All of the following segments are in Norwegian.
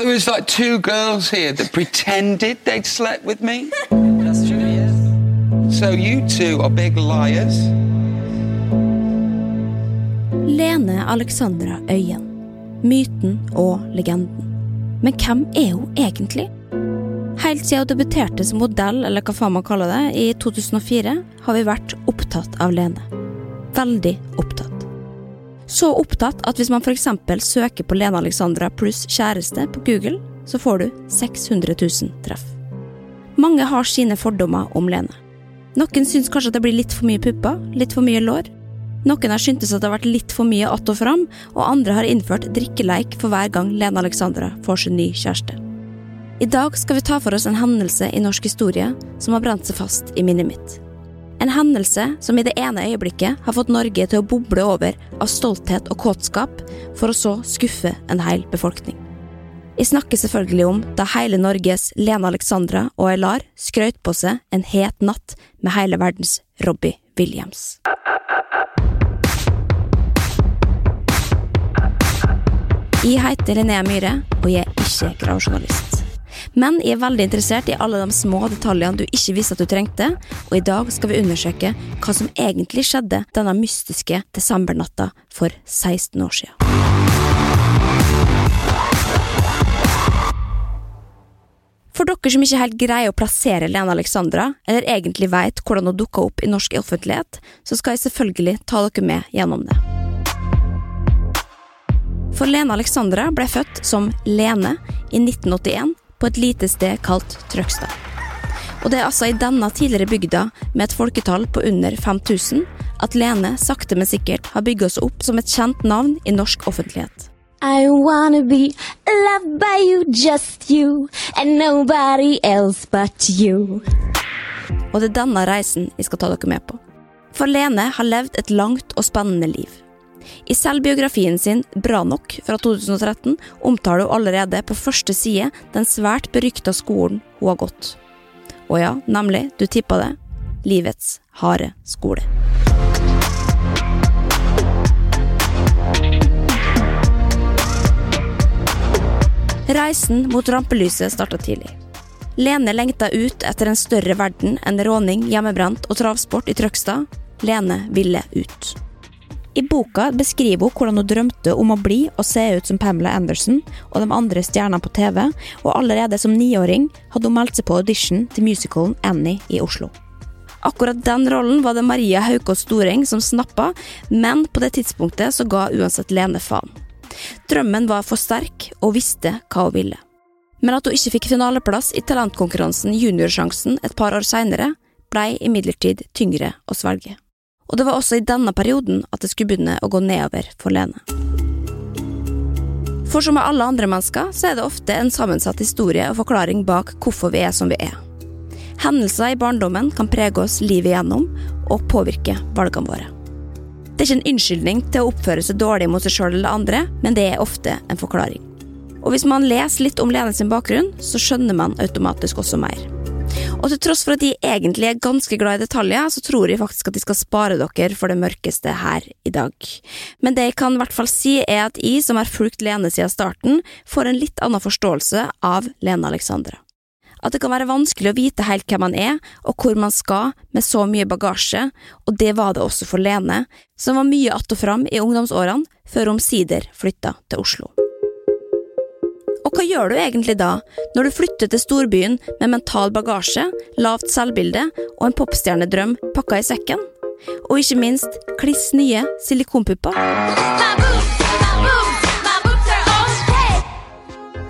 There was like two girls here that pretended they'd slept with me. That's true, yes. So you two are big liars. Lene Alexandra Øyen. Myten og legenden. Men hvem er hun egentlig? Helt siden hun debuterte som modell, eller hva faen man kaller det, i 2004, har vi vært opptatt av Lene. Veldig opptatt. Så opptatt at hvis man f.eks. søker på Lene Alexandra pluss kjæreste på Google, så får du 600 000 treff. Mange har sine fordommer om Lene. Noen syns kanskje at det blir litt for mye pupper, litt for mye lår. Noen har syntes at det har vært litt for mye att og fram, og andre har innført drikkeleik for hver gang Lene Alexandra får sin ny kjæreste. I dag skal vi ta for oss en hendelse i norsk historie som har brent seg fast i minnet mitt. En hendelse som i det ene øyeblikket har fått Norge til å boble over av stolthet og kåtskap, for å så skuffe en hel befolkning. Jeg snakker selvfølgelig om da hele Norges Lene Alexandra og Aylar skrøt på seg en het natt med hele verdens Robbie Williams. Jeg heter Linnea Myhre, og jeg er ikke gravejournalist. Men jeg er veldig interessert i alle de små detaljene du ikke visste at du trengte, og i dag skal vi undersøke hva som egentlig skjedde denne mystiske desembernatta for 16 år siden. For dere som ikke helt greier å plassere Lene Alexandra, eller egentlig veit hvordan hun dukka opp i norsk offentlighet, så skal jeg selvfølgelig ta dere med gjennom det. For Lene Alexandra ble født som Lene i 1981 på et lite sted kalt Trøgstad. Og det er altså i denne tidligere bygda, med et folketall på under 5000, at Lene sakte, men sikkert har bygga seg opp som et kjent navn i norsk offentlighet. I wanna be loved by you, just you, and nobody else but you. Og det er denne reisen jeg skal ta dere med på. For Lene har levd et langt og spennende liv. I selvbiografien sin Bra nok fra 2013 omtaler hun allerede på første side den svært berykta skolen hun har gått. Og ja, nemlig, du tippa det, livets harde skole. Reisen mot rampelyset starta tidlig. Lene lengta ut etter en større verden enn råning, hjemmebrent og travsport i Trøgstad. Lene ville ut. I boka beskriver hun hvordan hun drømte om å bli og se ut som Pamela Anderson og de andre stjernene på TV, og allerede som niåring hadde hun meldt seg på audition til musicalen Annie i Oslo. Akkurat den rollen var det Maria Haukås Storeng som snappa, men på det tidspunktet så ga uansett Lene faen. Drømmen var for sterk, og visste hva hun ville. Men at hun ikke fikk finaleplass i talentkonkurransen Juniorsjansen et par år seinere, blei imidlertid tyngre å svelge. Og det var også i denne perioden at det skulle begynne å gå nedover for Lene. For som med alle andre mennesker, så er det ofte en sammensatt historie og forklaring bak hvorfor vi er som vi er. Hendelser i barndommen kan prege oss livet igjennom og påvirke valgene våre. Det er ikke en unnskyldning til å oppføre seg dårlig mot seg sjøl eller andre, men det er ofte en forklaring. Og hvis man leser litt om Lene sin bakgrunn, så skjønner man automatisk også mer. Og til tross for at de egentlig er ganske glad i detaljer, så tror jeg faktisk at de skal spare dere for det mørkeste her i dag. Men det jeg kan i hvert fall si, er at jeg, som har fulgt Lene siden starten, får en litt annen forståelse av Lene Alexandra. At det kan være vanskelig å vite helt hvem man er, og hvor man skal med så mye bagasje, og det var det også for Lene, som var mye att og fram i ungdomsårene, før omsider flytta til Oslo. Og hva gjør du egentlig da, når du flytter til storbyen med mental bagasje, lavt selvbilde og en popstjernedrøm pakka i sekken? Og ikke minst kliss nye silikonpupper?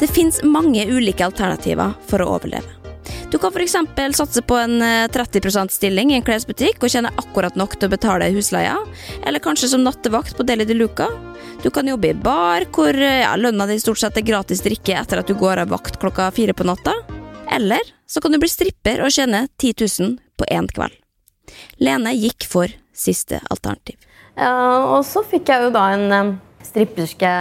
Det fins mange ulike alternativer for å overleve. Du kan f.eks. satse på en 30 %-stilling i en klesbutikk og tjene akkurat nok til å betale husleia, eller kanskje som nattevakt på Deli de Luca. Du kan jobbe i bar, hvor ja, lønna di stort sett er gratis drikke etter at du går av vakt klokka fire på natta. Eller så kan du bli stripper og tjene 10 000 på én kveld. Lene gikk for siste alternativ. Ja, og så fikk jeg jo da en eh, stripperske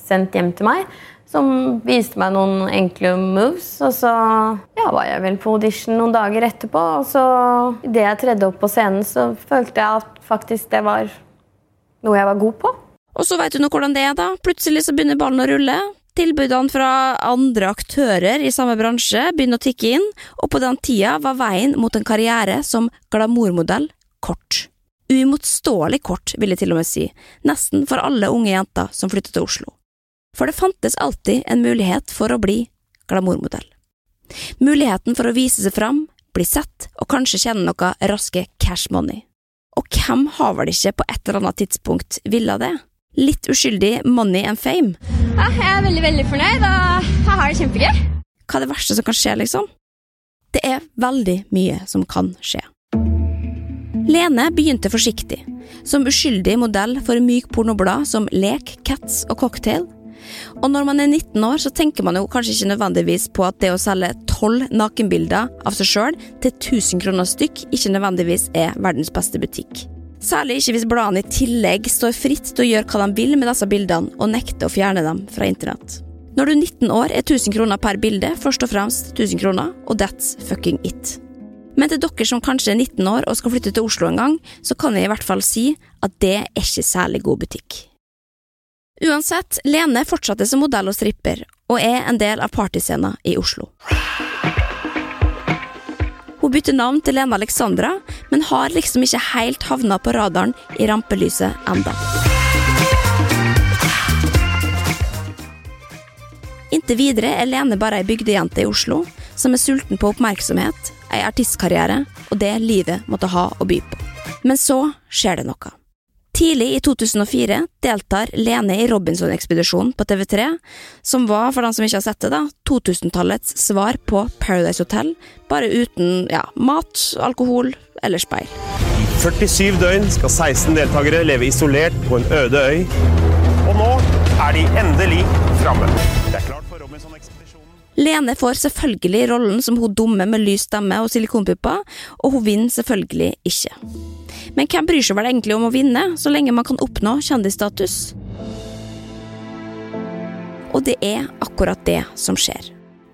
sendt hjem til meg som viste meg noen enkle moves. Og så ja, var jeg vel på audition noen dager etterpå. Og så idet jeg tredde opp på scenen, så følte jeg at faktisk det var noe jeg var god på. Og så veit du nå hvordan det er, da. Plutselig så begynner ballen å rulle. Tilbudene fra andre aktører i samme bransje begynner å tikke inn, og på den tida var veien mot en karriere som glamourmodell kort. Uimotståelig kort, vil jeg til og med si, nesten for alle unge jenter som flyttet til Oslo. For det fantes alltid en mulighet for å bli glamourmodell. Muligheten for å vise seg fram, bli sett og kanskje tjene noe raske cash money. Og hvem har vel ikke på et eller annet tidspunkt villa det? Litt uskyldig money and fame. Ja, jeg er veldig, veldig fornøyd, og jeg har det kjempegøy. Hva er det verste som kan skje, liksom? Det er veldig mye som kan skje. Lene begynte forsiktig, som uskyldig modell for myk pornoblad som Lek, Cats og Cocktail. Og når man er 19 år, så tenker man jo kanskje ikke nødvendigvis på at det å selge tolv nakenbilder av seg sjøl til 1000 kroner stykk ikke nødvendigvis er verdens beste butikk. Særlig ikke hvis bladene i tillegg står fritt til å gjøre hva de vil med disse bildene og nekter å fjerne dem fra internett. Når du er 19 år, er 1000 kroner per bilde først og fremst 1000 kroner, og that's fucking it. Men til dere som kanskje er 19 år og skal flytte til Oslo en gang, så kan jeg i hvert fall si at det er ikke særlig god butikk. Uansett, Lene fortsatte som modell og stripper, og er en del av partyscena i Oslo. Hun bytter navn til Lene Alexandra, men har liksom ikke helt havna på radaren i rampelyset enda. Inntil videre er Lene bare ei bygdejente i Oslo, som er sulten på oppmerksomhet, ei artistkarriere og det livet måtte ha å by på. Men så skjer det noe. Tidlig i 2004 deltar Lene i Robinson-ekspedisjonen på TV3, som var, for den som ikke har sett det, da, 2000-tallets svar på Paradise Hotel, bare uten ja, mat, alkohol eller speil. I 47 døgn skal 16 deltakere leve isolert på en øde øy. Og nå er de endelig framme. Det er klart for Robinson-ekspedisjonen. Lene får selvfølgelig rollen som hun dumme med lys stemme og silikonpupper, og hun vinner selvfølgelig ikke. Men hvem bryr seg vel egentlig om å vinne, så lenge man kan oppnå kjendisstatus? Og det er akkurat det som skjer.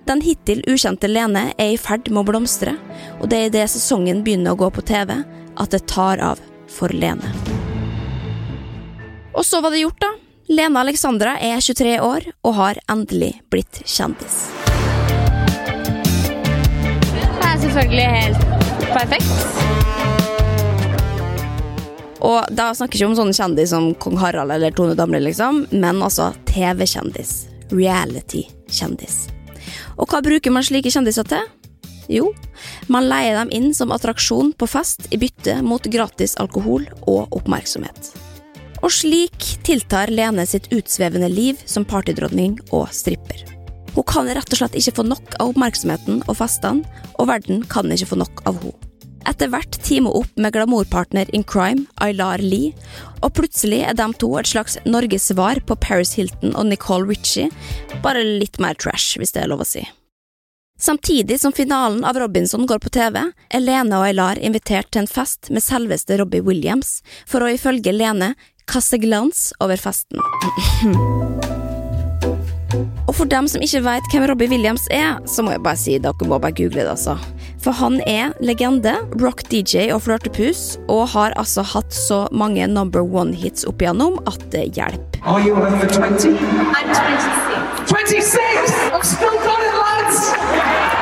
Den hittil ukjente Lene er i ferd med å blomstre, og det er idet sesongen begynner å gå på TV, at det tar av for Lene. Og så var det gjort, da. Lene Alexandra er 23 år og har endelig blitt kjendis. Det er selvfølgelig helt perfekt. Og da snakker vi ikke om sånne kjendis som kong Harald eller Tone Damli, liksom, men altså TV-kjendis. Reality-kjendis. Og hva bruker man slike kjendiser til? Jo, man leier dem inn som attraksjon på fest i bytte mot gratis alkohol og oppmerksomhet. Og slik tiltar Lene sitt utsvevende liv som partydronning og stripper. Hun kan rett og slett ikke få nok av oppmerksomheten og festene, og verden kan ikke få nok av henne. Etter hvert teamer opp med glamourpartner in crime, Aylar Lee, og plutselig er de to et slags Norges svar på Paris Hilton og Nicole Ritchie, bare litt mer trash, hvis det er lov å si. Samtidig som finalen av Robinson går på TV, er Lene og Aylar invitert til en fest med selveste Robbie Williams, for å ifølge Lene kaste glans over festen. Og for dem som ikke vet hvem Robbie Williams er, så må jeg bare si dere må bare google det, altså. For han er legende, rock-DJ og flørtepus, og har altså hatt så mange number one-hits opp igjennom at det hjelper. Are you over 20? I'm 26. 26! I've still got it, lads!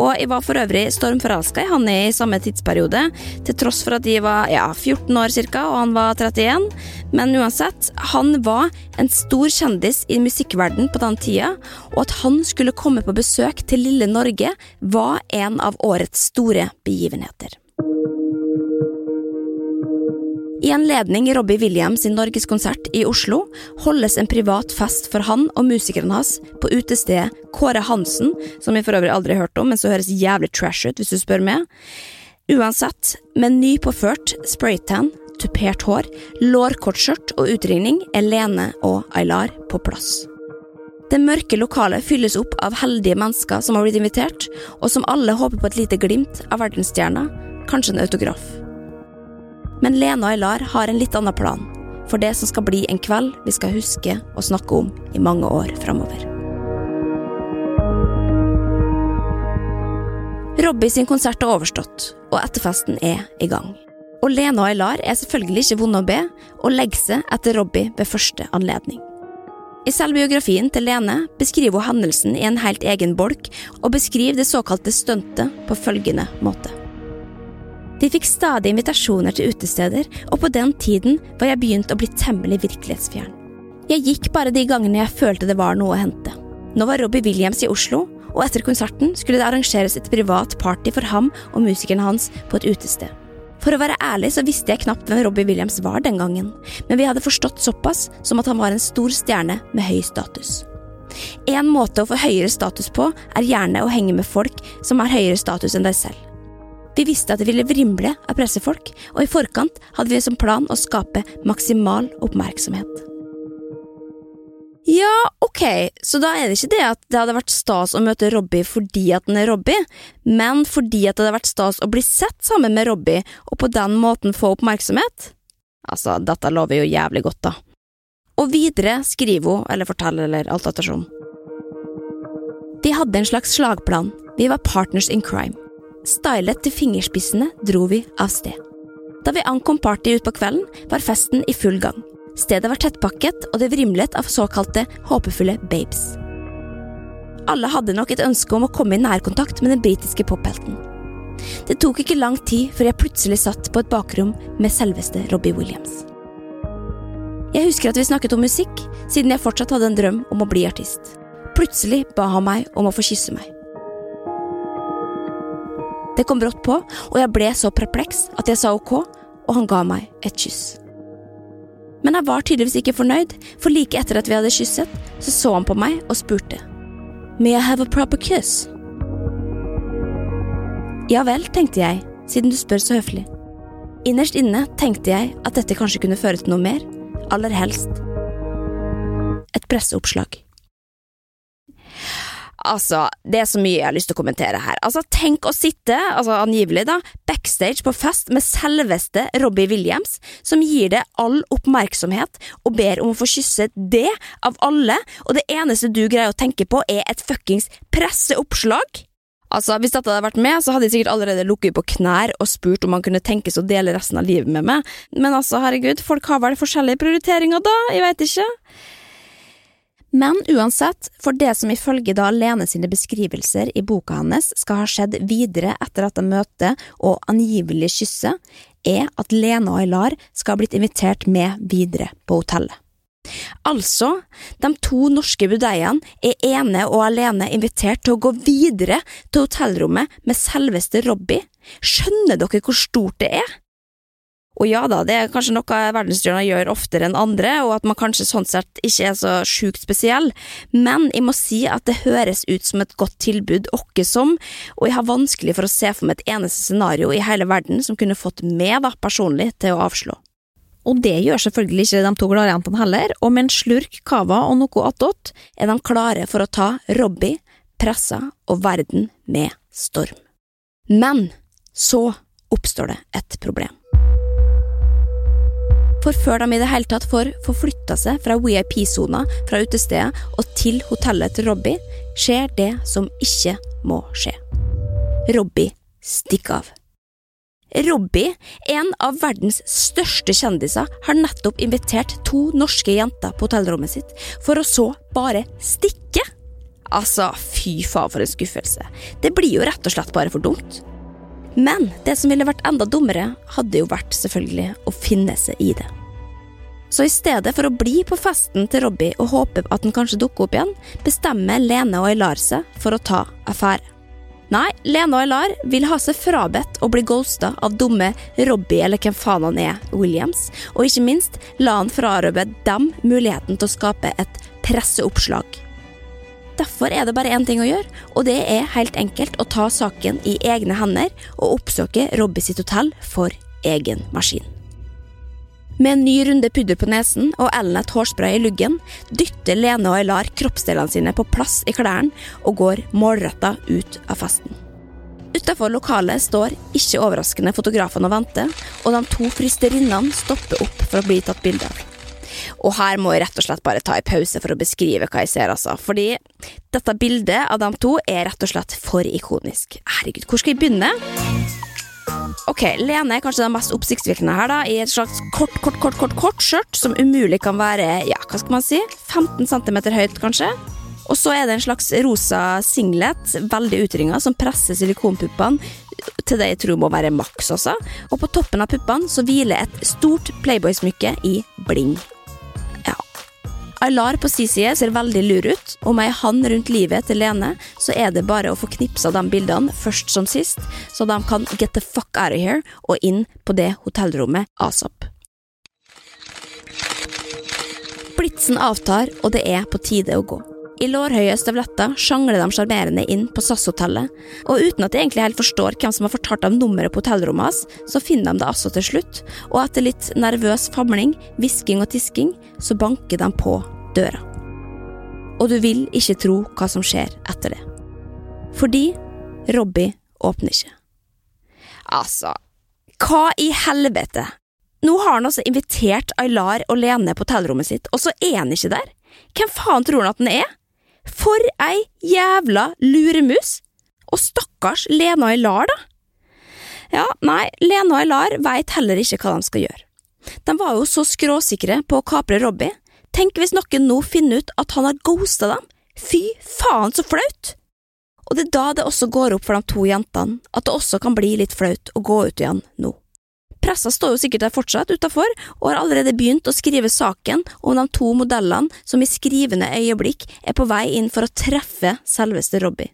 Og jeg var for øvrig stormforelska i han i samme tidsperiode, til tross for at de var ja, 14 år cirka, og han var 31. Men uansett, han var en stor kjendis i musikkverden på den tida, og at han skulle komme på besøk til lille Norge, var en av årets store begivenheter. I anledning Robbie Williams sin norgeskonsert i Oslo holdes en privat fest for han og musikeren hans på utestedet Kåre Hansen, som jeg for øvrig aldri har hørt om, men så høres jævlig trash ut, hvis du spør meg. Uansett, med nypåført spraytan, tupert hår, lårkortskjørt og utringning er Lene og Aylar på plass. Det mørke lokalet fylles opp av heldige mennesker som har blitt invitert, og som alle håper på et lite glimt av verdensstjerna, kanskje en autograf. Men Lena og Ilar har en litt annen plan, for det som skal bli en kveld vi skal huske og snakke om i mange år framover. Robbie sin konsert er overstått, og etterfesten er i gang. Og Lena og Ilar er selvfølgelig ikke vonde å be, og legger seg etter Robbie ved første anledning. I selvbiografien til Lene beskriver hun hendelsen i en helt egen bolk, og beskriver det såkalte stuntet på følgende måte. De fikk stadig invitasjoner til utesteder, og på den tiden var jeg begynt å bli temmelig virkelighetsfjern. Jeg gikk bare de gangene jeg følte det var noe å hente. Nå var Robbie Williams i Oslo, og etter konserten skulle det arrangeres et privat party for ham og musikeren hans på et utested. For å være ærlig så visste jeg knapt hvem Robbie Williams var den gangen, men vi hadde forstått såpass som at han var en stor stjerne med høy status. En måte å få høyere status på er gjerne å henge med folk som har høyere status enn deg selv. Vi visste at det ville vrimle av pressefolk, og i forkant hadde vi som plan å skape maksimal oppmerksomhet. Ja, ok, så da er det ikke det at det hadde vært stas å møte Robbie fordi at den er Robbie, men fordi at det hadde vært stas å bli sett sammen med Robbie, og på den måten få oppmerksomhet? Altså, dette lover jo jævlig godt, da. Og videre skriver hun, eller forteller, eller alt ettersom. Vi hadde en slags slagplan, vi var partners in crime. Stylet til fingerspissene dro vi av sted. Da vi ankom party utpå kvelden, var festen i full gang. Stedet var tettpakket, og det vrimlet av såkalte håpefulle babes. Alle hadde nok et ønske om å komme i nærkontakt med den britiske pophelten. Det tok ikke lang tid før jeg plutselig satt på et bakrom med selveste Robbie Williams. Jeg husker at vi snakket om musikk, siden jeg fortsatt hadde en drøm om å bli artist. Plutselig ba han meg om å få kysse meg. Det kom brått på, og jeg ble så perpleks at jeg sa ok, og han ga meg et kyss. Men jeg var tydeligvis ikke fornøyd, for like etter at vi hadde kysset, så så han på meg og spurte. May I have a proper kiss? Ja vel, tenkte jeg, siden du spør så høflig. Innerst inne tenkte jeg at dette kanskje kunne føre til noe mer, aller helst et presseoppslag. Altså, det er så mye jeg har lyst til å kommentere her. Altså, Tenk å sitte, altså angivelig da, backstage på fest med selveste Robbie Williams, som gir det all oppmerksomhet og ber om å få kysse det av alle, og det eneste du greier å tenke på er et fuckings presseoppslag? Altså, Hvis dette hadde vært med, så hadde jeg sikkert allerede lukket på knær og spurt om han kunne tenkes å dele resten av livet med meg, men altså, herregud, folk har vel forskjellige prioriteringer da, jeg veit ikke. Men uansett, for det som ifølge da Lene sine beskrivelser i boka hennes skal ha skjedd videre etter dette møtet og angivelig kysset, er at Lene og Aylar skal ha blitt invitert med videre på hotellet. Altså, de to norske budeiene er ene og alene invitert til å gå videre til hotellrommet med selveste Robbie. Skjønner dere hvor stort det er? Og ja da, det er kanskje noe verdensstjerner gjør oftere enn andre, og at man kanskje sånn sett ikke er så sjukt spesiell, men jeg må si at det høres ut som et godt tilbud åkke som, og jeg har vanskelig for å se for meg et eneste scenario i hele verden som kunne fått meg da personlig til å avslå. Og det gjør selvfølgelig ikke de to gladjentene heller, og med en slurk cava og noe attåt er de klare for å ta Robbie, pressa og verden med storm. Men så oppstår det et problem. For før de i det hele tatt får forflytta seg fra VIP-sona fra utestedet og til hotellet til Robbie, skjer det som ikke må skje. Robbie stikker av. Robbie, en av verdens største kjendiser, har nettopp invitert to norske jenter på hotellrommet sitt, for å så bare stikke. Altså, fy faen for en skuffelse. Det blir jo rett og slett bare for dumt. Men det som ville vært enda dummere, hadde jo vært selvfølgelig å finne seg i det. Så i stedet for å bli på festen til Robbie og håpe at den kanskje dukker opp igjen, bestemmer Lene og Eilar seg for å ta affære. Nei, Lene og Eilar vil ha seg frabedt å bli ghosta av dumme Robbie eller hvem faen han er, Williams, og ikke minst la han frarøve dem muligheten til å skape et presseoppslag. Derfor er det bare én ting å gjøre, og det er helt enkelt å ta saken i egne hender og oppsøke Robbie sitt hotell for egen maskin. Med en ny runde pudder på nesen og Elnet hårspray i luggen dytter Lene og Aylar kroppsdelene sine på plass i klærne og går målretta ut av festen. Utafor lokalet står ikke overraskende fotografene og venter, og de to frysterinnene stopper opp for å bli tatt bilde av. Og her må jeg rett og slett bare ta en pause for å beskrive hva jeg ser, altså. Fordi dette bildet av dem to er rett og slett for ikonisk. Herregud, hvor skal jeg begynne? Ok, Lene er kanskje den mest oppsiktsvekkende her, da, i et slags kort, kort, kort, kort, kort skjørt som umulig kan være, ja, hva skal man si, 15 cm høyt, kanskje. Og så er det en slags rosa singlet, veldig utringa, som presser silikonpuppene til det jeg tror må være maks også. Og på toppen av puppene så hviler et stort Playboy-smykke i bling. Aylar på si side ser veldig lur ut, og med ei hand rundt livet til Lene, så er det bare å få knipsa de bildene først som sist, så de kan get the fuck out of here og inn på det hotellrommet asap. Blitsen avtar, og det er på tide å gå. I lårhøye støvletter sjangler de sjarmerende inn på SAS-hotellet, og uten at de egentlig helt forstår hvem som har fortalt dem nummeret på hotellrommet hans, så finner de det altså til slutt, og etter litt nervøs famling, hvisking og tisking, så banker de på døra. Og du vil ikke tro hva som skjer etter det. Fordi Robbie åpner ikke. Altså, hva i helvete? Nå har han altså invitert Aylar og Lene på hotellrommet sitt, og så er han ikke der? Hvem faen tror han at han er? For ei jævla luremus! Og stakkars Lena Ilar, da. Ja, nei, Lena Aylar veit heller ikke hva de skal gjøre. De var jo så skråsikre på å kapre Robbie. Tenk hvis noen nå finner ut at han har ghosta dem. Fy faen, så flaut! Og det er da det også går opp for de to jentene at det også kan bli litt flaut å gå ut igjen nå. Pressa står jo sikkert der fortsatt utafor, og har allerede begynt å skrive saken om de to modellene som i skrivende øyeblikk er på vei inn for å treffe selveste Robbie.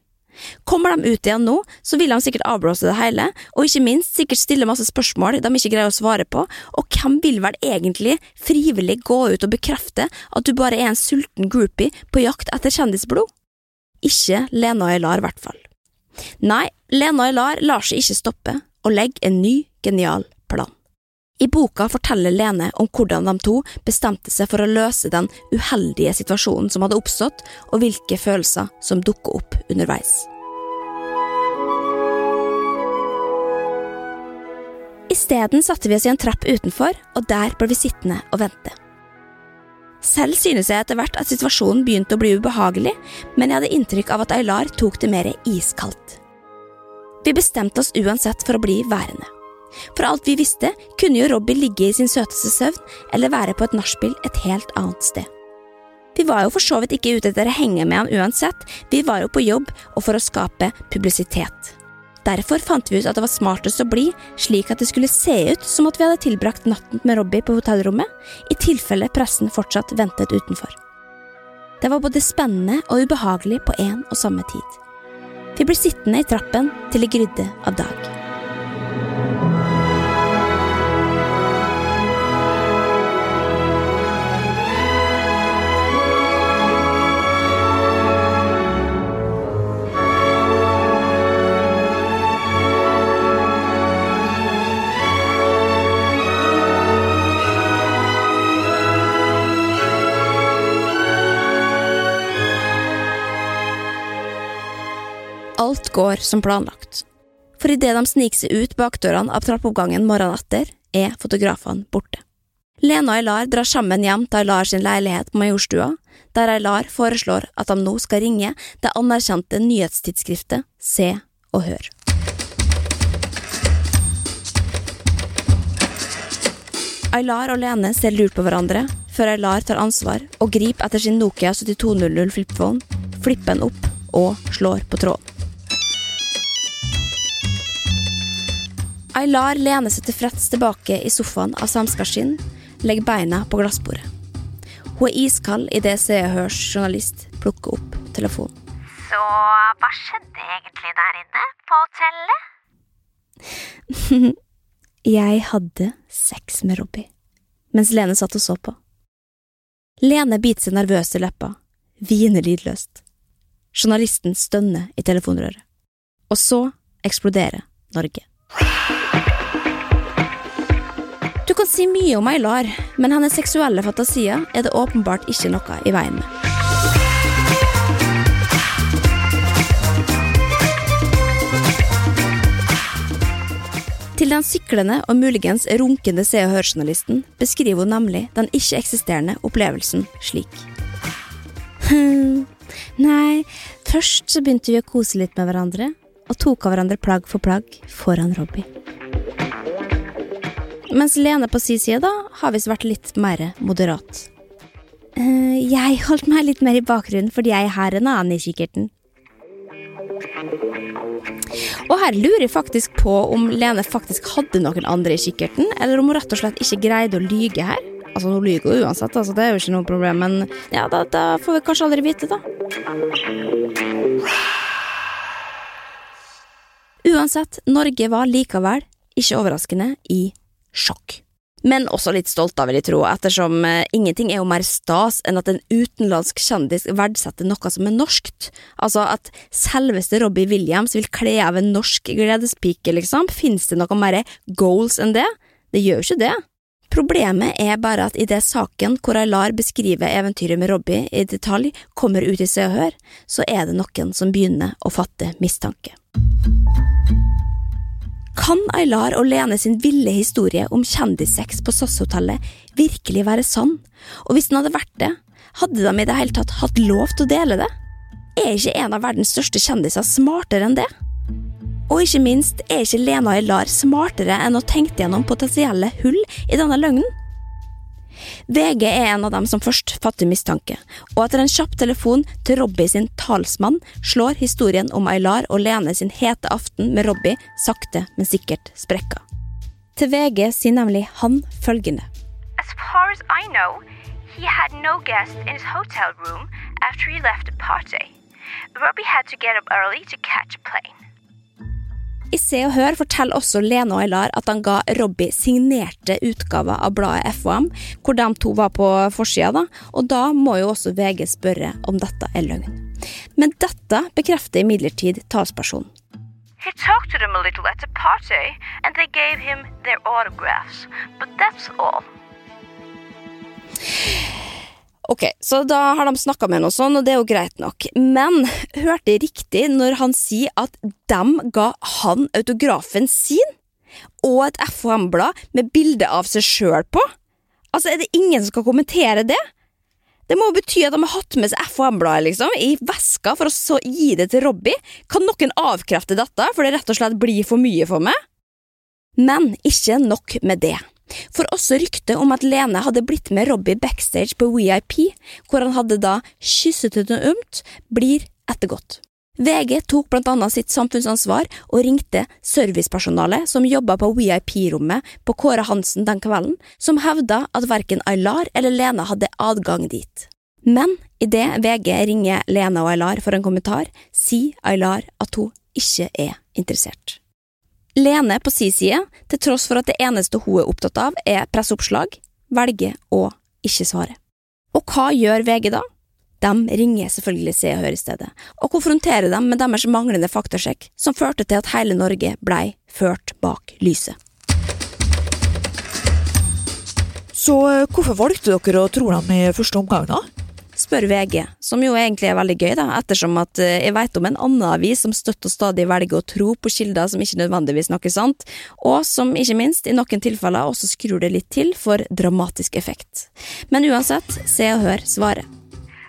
Kommer de ut igjen nå, så vil de sikkert avblåse det hele, og ikke minst sikkert stille masse spørsmål de ikke greier å svare på, og hvem vil vel egentlig frivillig gå ut og bekrefte at du bare er en sulten groupie på jakt etter kjendisblod? Ikke Lena Aylar, i hvert fall. Nei, Lena Aylar lar seg ikke stoppe, og legger en ny, genial. I boka forteller Lene om hvordan de to bestemte seg for å løse den uheldige situasjonen som hadde oppstått, og hvilke følelser som dukker opp underveis. Isteden satte vi oss i en trapp utenfor, og der ble vi sittende og vente. Selv synes jeg etter hvert at situasjonen begynte å bli ubehagelig, men jeg hadde inntrykk av at Aylar tok det mer iskaldt. Vi bestemte oss uansett for å bli værende. For alt vi visste, kunne jo Robbie ligge i sin søteste søvn eller være på et nachspiel et helt annet sted. Vi var jo for så vidt ikke ute etter å henge med han uansett, vi var jo på jobb og for å skape publisitet. Derfor fant vi ut at det var smartest å bli, slik at det skulle se ut som at vi hadde tilbrakt natten med Robbie på hotellrommet, i tilfelle pressen fortsatt ventet utenfor. Det var både spennende og ubehagelig på en og samme tid. Vi ble sittende i trappen til det grydde av dag. Går som planlagt. For idet de sniker seg ut bakdørene av trappeoppgangen morgenen etter, er fotografene borte. Lena og Aylar drar sammen hjem til Aylar sin leilighet på Majorstua, der Aylar foreslår at de nå skal ringe det anerkjente nyhetstidsskriftet Se og Hør. Aylar og Lene ser lurt på hverandre, før Aylar tar ansvar og griper etter sin Nokia 7200 flipphone, flipper den opp og slår på tråden. Aylar lener seg tilfreds tilbake i sofaen av samskaskinn, legger beina på glassbordet. Hun er iskald idet Se og Hørs journalist plukker opp telefonen. Så hva skjedde egentlig der inne på hotellet? Jeg hadde sex med Robbie, mens Lene satt og så på. Lene biter seg nervøs i leppa, hviner lydløst. Journalisten stønner i telefonrøret. Og så eksploderer Norge. Du kan si mye om Aylar, men hennes seksuelle fantasier er det åpenbart ikke noe i veien med. Til den syklende og muligens runkende Se og Hør-journalisten beskriver hun nemlig den ikke-eksisterende opplevelsen slik. Nei, først så begynte vi å kose litt med hverandre, og tok av hverandre plagg for plagg foran Robbie. Mens Lene på sin side da, har visst vært litt mer moderat. Uh, jeg holdt meg litt mer i bakgrunnen fordi jeg har en annen i kikkerten. Og her lurer jeg faktisk på om Lene faktisk hadde noen andre i kikkerten, eller om hun rett og slett ikke greide å lyge her. Altså, hun lyver jo uansett, altså, det er jo ikke noe problem, men ja, da, da får vi kanskje aldri vite, da. Uansett, Norge var likevel, ikke overraskende, i sjokk. Men også litt stolt, da, vil jeg tro, ettersom eh, ingenting er jo mer stas enn at en utenlandsk kjendis verdsetter noe som er norskt. Altså at selveste Robbie Williams vil kle av en norsk gledespike, liksom. Fins det noe mer goals enn det? Det gjør jo ikke det. Problemet er bare at i det saken hvor Aylar beskriver eventyret med Robbie i detalj, kommer ut i Se og Hør, så er det noen som begynner å fatte mistanke. Kan Aylar og Lene sin ville historie om kjendissex på SAS-hotellet virkelig være sann, og hvis den hadde vært det, hadde de i det hele tatt hatt lov til å dele det? Er ikke en av verdens største kjendiser smartere enn det? Og ikke minst, er ikke Lena Aylar smartere enn å tenke gjennom potensielle hull i denne løgnen? VG er en av dem som først fatter mistanke, og etter en kjapp telefon til Robbie sin talsmann slår historien om Aylar og Lene sin hete aften med Robbie sakte, men sikkert sprekka. Til VG sier nemlig han følgende. As far as I know, he had no guests in his hotel room after he left the party. Robbie had to get up early to catch a plane. I Se og Hør forteller også Lene og Aylar at han ga Robbie signerte utgaver av bladet FOM, hvor de to var på forsida, da, og da må jo også VG spørre om dette er løgn. Men dette bekrefter imidlertid talspersonen. He talked to them a little at the party, and they gave him their autographs. But that's all. Ok, så da har de snakka med noe sånn, og det er jo greit nok. Men hørte jeg riktig når han sier at de ga han autografen sin? Og et FHM-blad med bilde av seg sjøl på? Altså, er det ingen som skal kommentere det? Det må jo bety at de har hatt med seg FHM-bladet liksom, i veska for å så gi det til Robbie. Kan noen avkrefte dette, for det rett og slett blir for mye for meg? Men ikke nok med det. For også ryktet om at Lene hadde blitt med Robbie backstage på VIP, hvor han hadde da kysset henne ømt, blir ettergått. VG tok blant annet sitt samfunnsansvar og ringte servicepersonalet som jobba på VIP-rommet på Kåre Hansen den kvelden, som hevda at verken Aylar eller Lena hadde adgang dit. Men idet VG ringer Lena og Aylar for en kommentar, sier Aylar at hun ikke er interessert. Lene på si side, til tross for at det eneste hun er opptatt av er presseoppslag, velger å ikke svare. Og hva gjør VG da? De ringer selvfølgelig Se og Hør i stedet, og konfronterer dem med deres manglende faktasjekk, som førte til at hele Norge blei ført bak lyset. Så eh, hvorfor valgte dere å tro dem i første omgang, da? Spør VG, som jo egentlig er veldig gøy, da, ettersom at eh, jeg vet om en annen avis som støtt og stadig velger å tro på kilder som ikke nødvendigvis snakker sant, og som ikke minst i noen tilfeller også skrur det litt til for dramatisk effekt. Men uansett, Se og Hør svarer.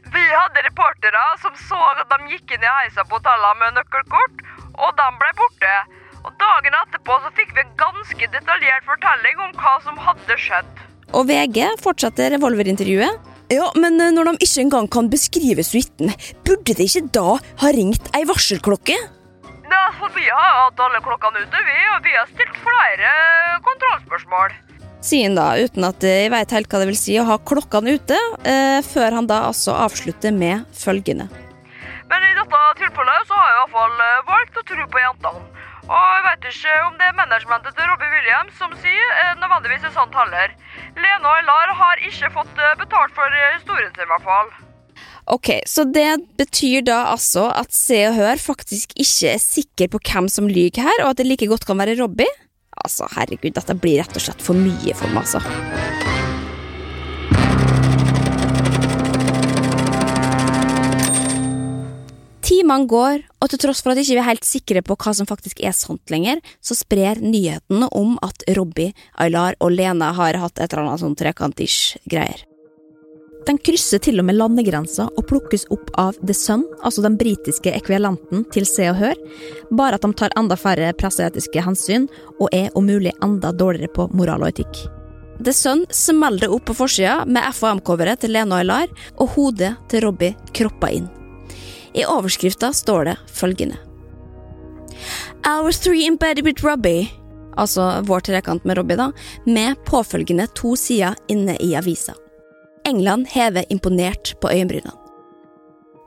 Vi hadde reportere som så at de gikk inn i heisa på hotellet med nøkkelkort, og de ble borte. Og Dagen etterpå så fikk vi en ganske detaljert fortelling om hva som hadde skjedd. Og VG fortsetter revolverintervjuet. Ja, men eh, når de ikke engang kan beskrive suiten, burde de ikke da ha ringt ei varselklokke? Ja, for Vi har hatt alle klokkene ute, vi, og vi har stilt flere kontrollspørsmål. Sier han da, uten at jeg vet helt hva det vil si å ha klokkene ute, eh, før han da altså avslutter med følgende. Men i dette tilfellet så har jeg iallfall valgt å tro på jentene. Og jeg vet ikke om det er managementet til Robbie Williams som sier eh, nødvendigvis er sant heller. Lena Aylar har ikke fått eh, betalt for eh, historien sin, i hvert fall. Ok, Så det betyr da altså at Se og Hør faktisk ikke er sikker på hvem som lyver her, og at det like godt kan være Robbie? Altså, herregud, dette blir rett og slett for mye for meg, altså. Timene går, og til tross for at vi ikke er helt sikre på hva som faktisk er sant lenger, så sprer nyhetene om at Robbie, Aylar og Lena har hatt et eller annet sånn trekantish greier. De krysser til og med landegrensa og plukkes opp av The Sun, altså den britiske ekvivalenten til Se og Hør, bare at de tar enda færre presseetiske hensyn og er om mulig enda dårligere på moral og etikk. The Sun smeller opp på forsida med FHM-coveret til Lena Aylar og hodet til Robbie kroppa inn. I overskrifta står det følgende. Hour three embedded with Robbie, altså vår trekant med Robbie, da, med påfølgende to sider inne i avisa. England hever imponert på øyenbrynene.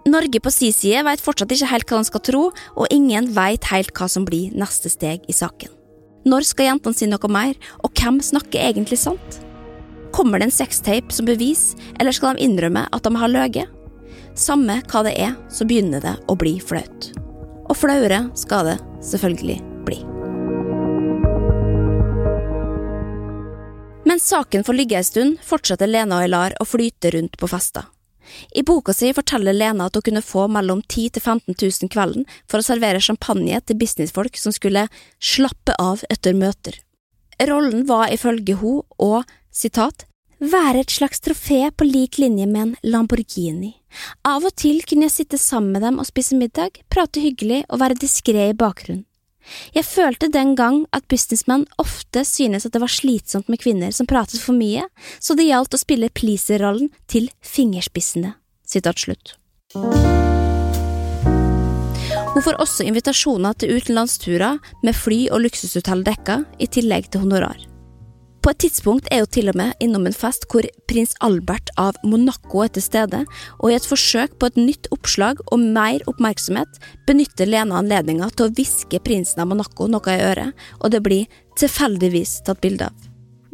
Norge på si side vet fortsatt ikke helt hva de skal tro, og ingen vet helt hva som blir neste steg i saken. Når skal jentene si noe mer, og hvem snakker egentlig sant? Kommer det en sextape som bevis, eller skal de innrømme at de har løyet? Samme hva det er, så begynner det å bli flaut. Og flauere skal det selvfølgelig bli. Mens saken får ligge en stund, fortsetter Lena og Aylar å flyte rundt på fester. I boka si forteller Lena at hun kunne få mellom 10 til 15 000 kvelden for å servere champagne til businessfolk som skulle slappe av etter møter. Rollen var ifølge hun og sitat, være et slags trofé på lik linje med en Lamborghini. Av og til kunne jeg sitte sammen med dem og spise middag, prate hyggelig og være diskré i bakgrunnen. Jeg følte den gang at businessmenn ofte synes at det var slitsomt med kvinner som pratet for mye, så det gjaldt å spille pleaser-rollen til fingerspissene. Sitat slutt. Hun får også invitasjoner til utenlandsturer med fly og luksushotell dekka, i tillegg til honorar. På et tidspunkt er hun til og med innom en fest hvor prins Albert av Monaco er til stede, og i et forsøk på et nytt oppslag og mer oppmerksomhet benytter Lena anledninga til å hviske prinsen av Monaco noe i øret, og det blir tilfeldigvis tatt bilde av.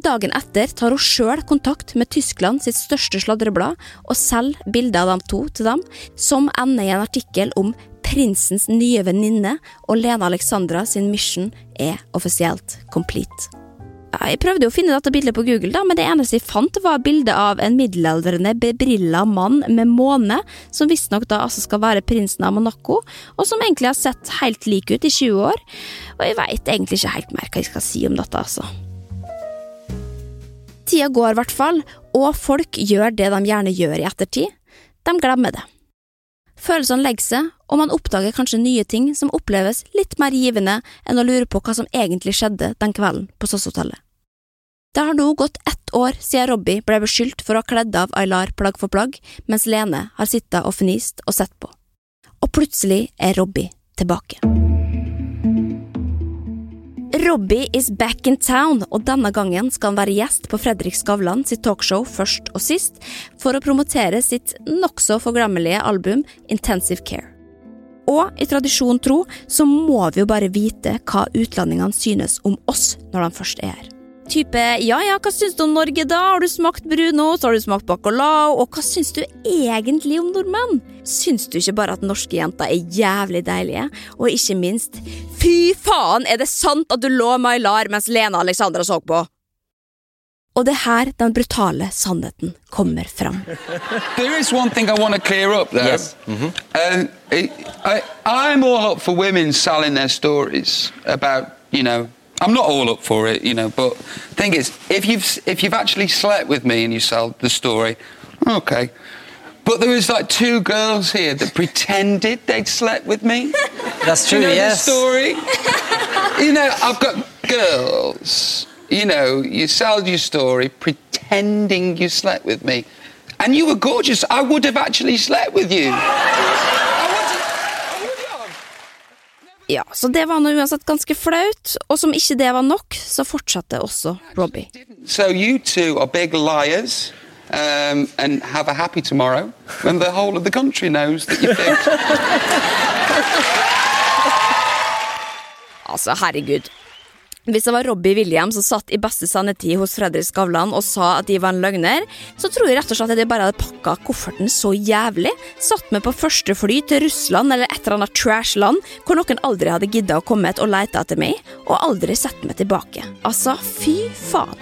Dagen etter tar hun sjøl kontakt med Tyskland sitt største sladreblad og selger bilder av dem to til dem, som ender i en artikkel om prinsens nye venninne, og Lena Alexandra sin mission er offisielt complete. Jeg prøvde å finne dette bildet på Google, da, men det eneste jeg fant, var bildet av en middelaldrende, bebrilla mann med måne, som visstnok da altså skal være prinsen av Monaco, og som egentlig har sett helt lik ut i 20 år. Og jeg veit egentlig ikke helt mer hva jeg skal si om dette, altså. Tida går i hvert fall, og folk gjør det de gjerne gjør i ettertid. De glemmer det. Følelsene legger seg, og man oppdager kanskje nye ting som oppleves litt mer givende enn å lure på hva som egentlig skjedde den kvelden på SOS-hotellet. Det har nå gått ett år siden Robbie ble beskyldt for å ha kledd av Aylar plagg for plagg, mens Lene har sittet og fnist og sett på. Og plutselig er Robbie tilbake. Robbie is back in town, og denne gangen skal han være gjest på Fredrik Skavlan sitt talkshow først og sist, for å promotere sitt nokså forglemmelige album Intensive Care. Og i tradisjon tro så må vi jo bare vite hva utlendingene synes om oss når de først er her. Type ja ja, hva syns du om Norge da, har du smakt brunost, har du smakt bacalao, og hva syns du egentlig om nordmenn? Syns du ikke bare at norske jenter er jævlig deilige, og ikke minst, fy faen, er det sant at du lå med Aylar mens Lena Alexandra så på? Og det er her den brutale sannheten kommer fram. There is one thing I want to clear up, though. Yes. Mhm. Uh, I, I, I'm all up for women selling their stories about, you know, I'm not all up for it, you know, but thing is, if you've if you've actually slept with me and you sell the story, okay. But there was like two girls here that pretended they'd slept with me. That's Do true, you know yes. the story? you know, I've got girls. You know, you sold your story pretending you slept with me, and you were gorgeous. I would have actually slept with you. Ja, så det var nå uansett ganske flaut, og som ikke det var nok, så fortsatte også Robbie. So you two are big liars. Um, and have a happy tomorrow when the whole of the country knows that you think. Altså, herregud. Hvis det var Robbie Williams som satt i beste sannetid hos Fredrik Skavlan og sa at de var en løgner, så tror jeg rett og slett at de bare hadde pakka kofferten så jævlig, satt med på første fly til Russland eller et eller annet trash-land hvor noen aldri hadde gidda å komme og leita etter meg, og aldri sett meg tilbake. Altså, fy faen.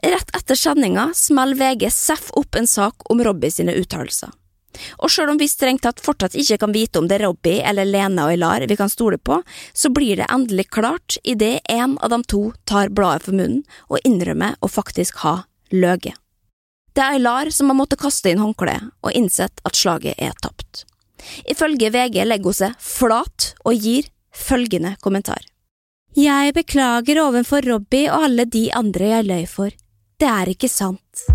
Rett etter sendinga smeller VG Seff opp en sak om Robbie sine uttalelser. Og sjøl om vi strengt tatt fortsatt ikke kan vite om det er Robbie eller Lene og Ilar vi kan stole på, så blir det endelig klart idet en av de to tar bladet for munnen og innrømmer å faktisk ha løyet. Det er Ilar som har måttet kaste inn håndkleet og innsett at slaget er tapt. Ifølge VG legger hun seg flat og gir følgende kommentar. Jeg beklager overfor Robbie og alle de andre jeg løy for. Det er ikke sant.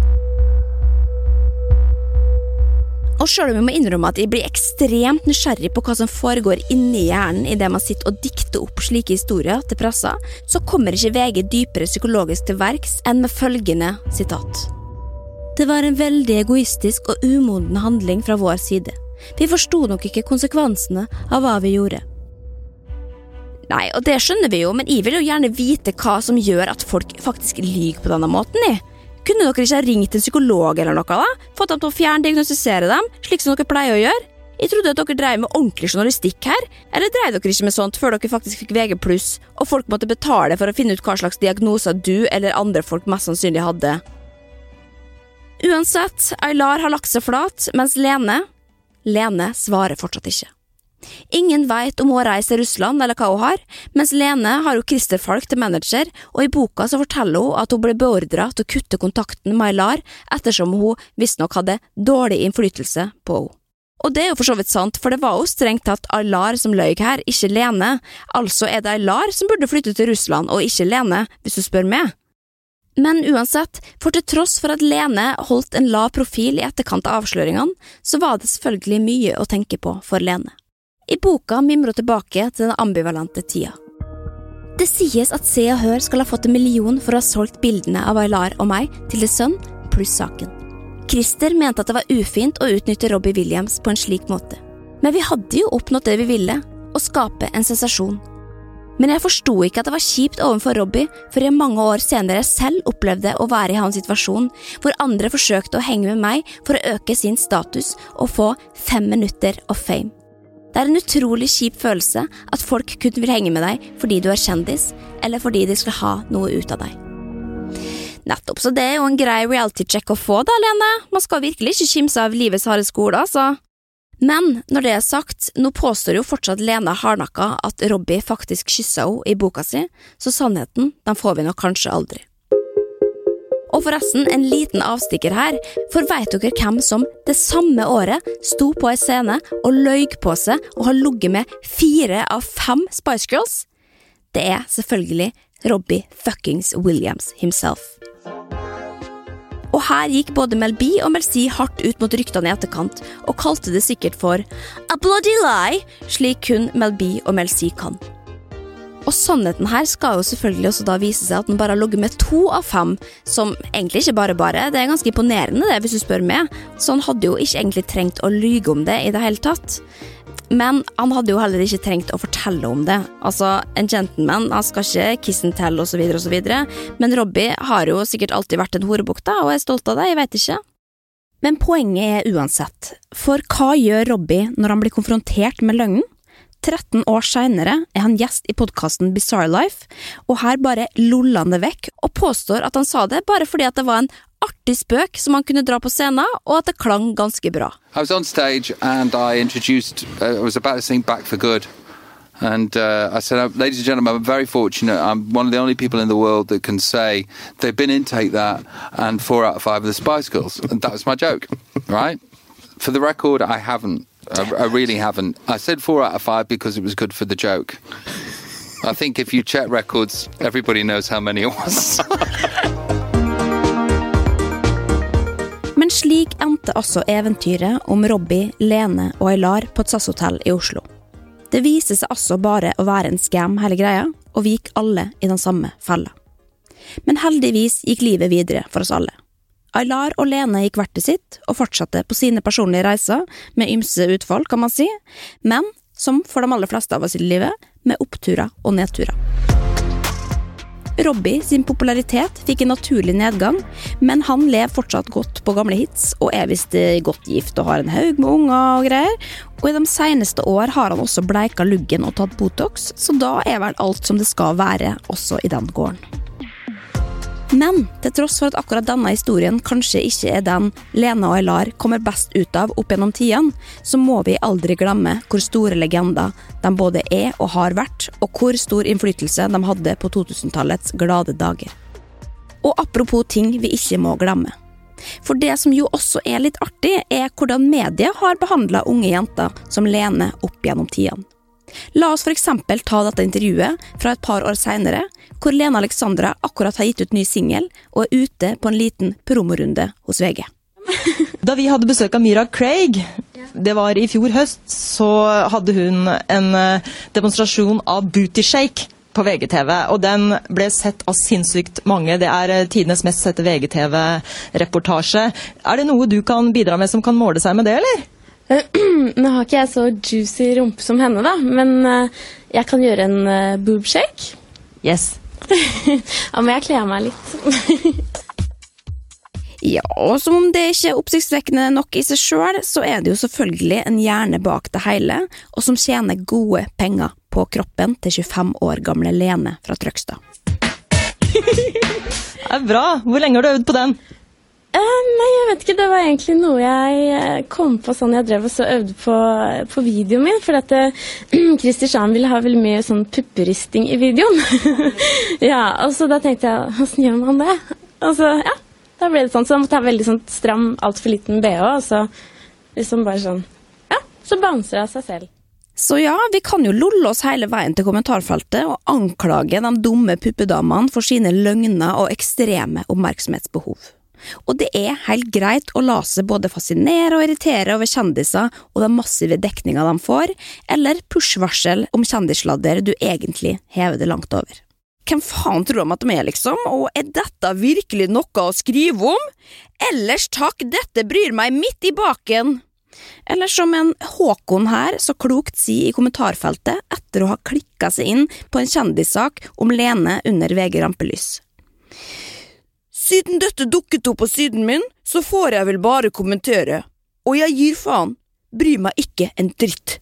Og sjøl om vi må innrømme at jeg blir ekstremt nysgjerrig på hva som foregår inni hjernen idet man sitter og dikter opp slike historier til pressa, så kommer ikke VG dypere psykologisk til verks enn med følgende sitat. Det var en veldig egoistisk og umoden handling fra vår side. Vi forsto nok ikke konsekvensene av hva vi gjorde. Nei, og det skjønner vi jo, men jeg vil jo gjerne vite hva som gjør at folk faktisk lyver på denne måten. Jeg. Kunne dere ikke ha ringt en psykolog eller noe, da? Fått dem til å fjerndiagnostisere dem, slik som dere pleier å gjøre? Jeg trodde at dere drev med ordentlig journalistikk her, eller drev dere ikke med sånt før dere faktisk fikk VG+, og folk måtte betale for å finne ut hva slags diagnoser du eller andre folk mest sannsynlig hadde? Uansett, Aylar har lagt seg flat, mens Lene Lene svarer fortsatt ikke. Ingen veit om hun reist til Russland eller hva hun har, mens Lene har jo Christer Falk til manager, og i boka så forteller hun at hun ble beordra til å kutte kontakten med Aylar ettersom hun visstnok hadde dårlig innflytelse på henne. Og det er jo for så vidt sant, for det var jo strengt tatt Aylar som løy her, ikke Lene, altså er det Aylar som burde flytte til Russland og ikke Lene, hvis du spør meg. Men uansett, for til tross for at Lene holdt en lav profil i etterkant av avsløringene, så var det selvfølgelig mye å tenke på for Lene. I boka mimrer tilbake til den ambivalente tida. Det sies at Se og Hør skal ha fått en million for å ha solgt bildene av Aylar og meg til The Sun pluss saken. Christer mente at det var ufint å utnytte Robbie Williams på en slik måte. Men vi hadde jo oppnådd det vi ville, å skape en sensasjon. Men jeg forsto ikke at det var kjipt overfor Robbie før jeg mange år senere selv opplevde å være i hans situasjon, hvor andre forsøkte å henge med meg for å øke sin status og få fem minutter of fame. Det er en utrolig kjip følelse at folk kun vil henge med deg fordi du er kjendis, eller fordi de skal ha noe ut av deg. Nettopp, så det er jo en grei reality check å få, da, Lene. Man skal virkelig ikke kimse av livets harde skole, altså. Men når det er sagt, nå påstår jo fortsatt Lene hardnakka at Robbie faktisk kyssa henne i boka si, så sannheten den får vi nok kanskje aldri. Og forresten, en liten avstikker her, for veit dere hvem som det samme året sto på ei scene og løy på seg og har ligget med fire av fem Spice Girls? Det er selvfølgelig Robbie fuckings Williams himself. Og her gikk både Mel B og Mel C hardt ut mot ryktene i etterkant, og kalte det sikkert for a bloody lie, slik kun Mel B og Mel C kan. Og sannheten her skal jo selvfølgelig også da vise seg at den bare har ligget med to av fem, som egentlig ikke bare bare, det er ganske imponerende det, hvis du spør meg, så han hadde jo ikke egentlig trengt å lyge om det i det hele tatt. Men han hadde jo heller ikke trengt å fortelle om det. Altså, En gentleman han skal ikke kiss and tell osv., osv., men Robbie har jo sikkert alltid vært en horebukk, da, og er stolt av det, jeg veit ikke. Men poenget er uansett, for hva gjør Robbie når han blir konfrontert med løgnen? 13 år seinere er han gjest i podkasten Bizarre Life, og her bare loller han det vekk og påstår at han sa det bare fordi at det var en artig spøk som han kunne dra på scenen, og at det klang ganske bra. I was on stage and I introduced, uh, I was about to for Good. And uh, I said, ladies and gentlemen, I'm very fortunate. I'm one of the only people in the world that can say they've been in Take That and four out of five of the Spice Girls. And that was my joke, right? For the record, I haven't. I, I really haven't. I said four out of five because it was good for the joke. I think if you check records, everybody knows how many it was. Men slik endte altså eventyret om Robbie, Lene og Aylar på et SAS-hotell i Oslo. Det viste seg altså bare å være en scam hele greia, og vi gikk alle i den samme fella. Men heldigvis gikk livet videre for oss alle. Aylar og Lene gikk hvert til sitt, og fortsatte på sine personlige reiser, med ymse utfall, kan man si, men som for de aller fleste av oss i livet, med oppturer og nedturer. Robbie sin popularitet fikk en naturlig nedgang, men han lever fortsatt godt på gamle hits, og er visst godt gift og har en haug med unger og greier. Og i de seneste år har han også bleika luggen og tatt Botox, så da er vel alt som det skal være også i den gården. Men til tross for at akkurat denne historien kanskje ikke er den Lena og Eilar kommer best ut av opp gjennom tidene, så må vi aldri glemme hvor store legender de både er og har vært, og hvor stor innflytelse de hadde på 2000-tallets glade dager. Og apropos ting vi ikke må glemme. For det som jo også er litt artig, er hvordan media har behandla unge jenter som Lene opp gjennom tidene. La oss f.eks. ta dette intervjuet fra et par år seinere, hvor Lena Alexandra akkurat har gitt ut ny singel og er ute på en liten promorunde hos VG. Da vi hadde besøk av Myra Craig, det var i fjor høst, så hadde hun en eh, demonstrasjon av booty shake på VGTV, og den ble sett av sinnssykt mange. Det er eh, tidenes mest sette VGTV-reportasje. Er det noe du kan bidra med som kan måle seg med det, eller? Nå har ikke jeg så juicy rumpe som henne, da, men eh, jeg kan gjøre en uh, boob shake. Yes. da må jeg kle av meg litt. Ja, og som om det ikke er oppsiktsvekkende nok i seg sjøl, så er det jo selvfølgelig en hjerne bak det hele, og som tjener gode penger på kroppen til 25 år gamle Lene fra Trøgstad. det er bra. Hvor lenge har du øvd på den? Uh, nei, jeg vet ikke. Det var egentlig noe jeg eh, kom på sånn jeg drev og så øvde på, på videoen min. For at Christer Shan ville ha veldig mye sånn pupperisting i videoen. ja, og så da tenkte jeg åssen gjør man det? Og så, ja, da ble det sånn. Så da måtte jeg ha veldig sånn stram, altfor liten bh, og så liksom bare sånn Ja, så bouncer jeg seg selv. Så ja, vi kan jo lolle oss hele veien til kommentarfeltet og anklage de dumme puppedamene for sine løgner og ekstreme oppmerksomhetsbehov. Og det er helt greit å la seg både fascinere og irritere over kjendiser og den massive dekninga de får, eller push-varsel om kjendissladder du egentlig hever det langt over. Hvem faen tror de at de er, liksom, og er dette virkelig noe å skrive om? Ellers takk, dette bryr meg midt i baken! Eller som en Håkon her så klokt sier i kommentarfeltet etter å ha klikka seg inn på en kjendissak om Lene under VG Rampelys. Siden dette dukket opp på siden min, så får jeg vel bare kommentere. Og jeg gir faen. Bryr meg ikke en dritt.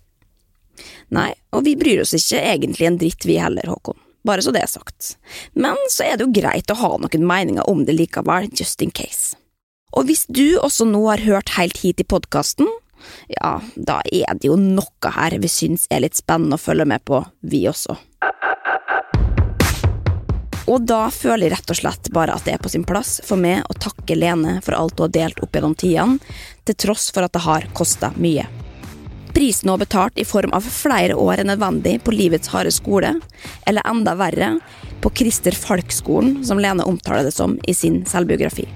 Nei, og vi bryr oss ikke egentlig en dritt vi heller, Håkon. Bare så det er sagt. Men så er det jo greit å ha noen meninger om det likevel, just in case. Og hvis du også nå har hørt helt hit i podkasten, ja, da er det jo noe her vi syns er litt spennende å følge med på, vi også. Og da føler jeg rett og slett bare at det er på sin plass for meg å takke Lene for alt hun har delt opp gjennom tidene, til tross for at det har kosta mye. Prisen hun har betalt i form av flere år enn nødvendig på livets harde skole, eller enda verre, på Christer Falk-skolen, som Lene omtaler det som i sin selvbiografi.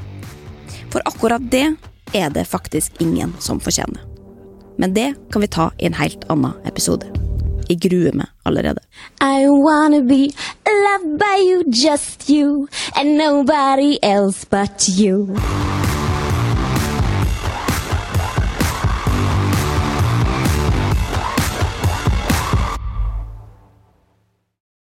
For akkurat det er det faktisk ingen som fortjener. Men det kan vi ta i en helt annen episode. Jeg gruer meg allerede. I wanna be loved by you, just you, and nobody else but you.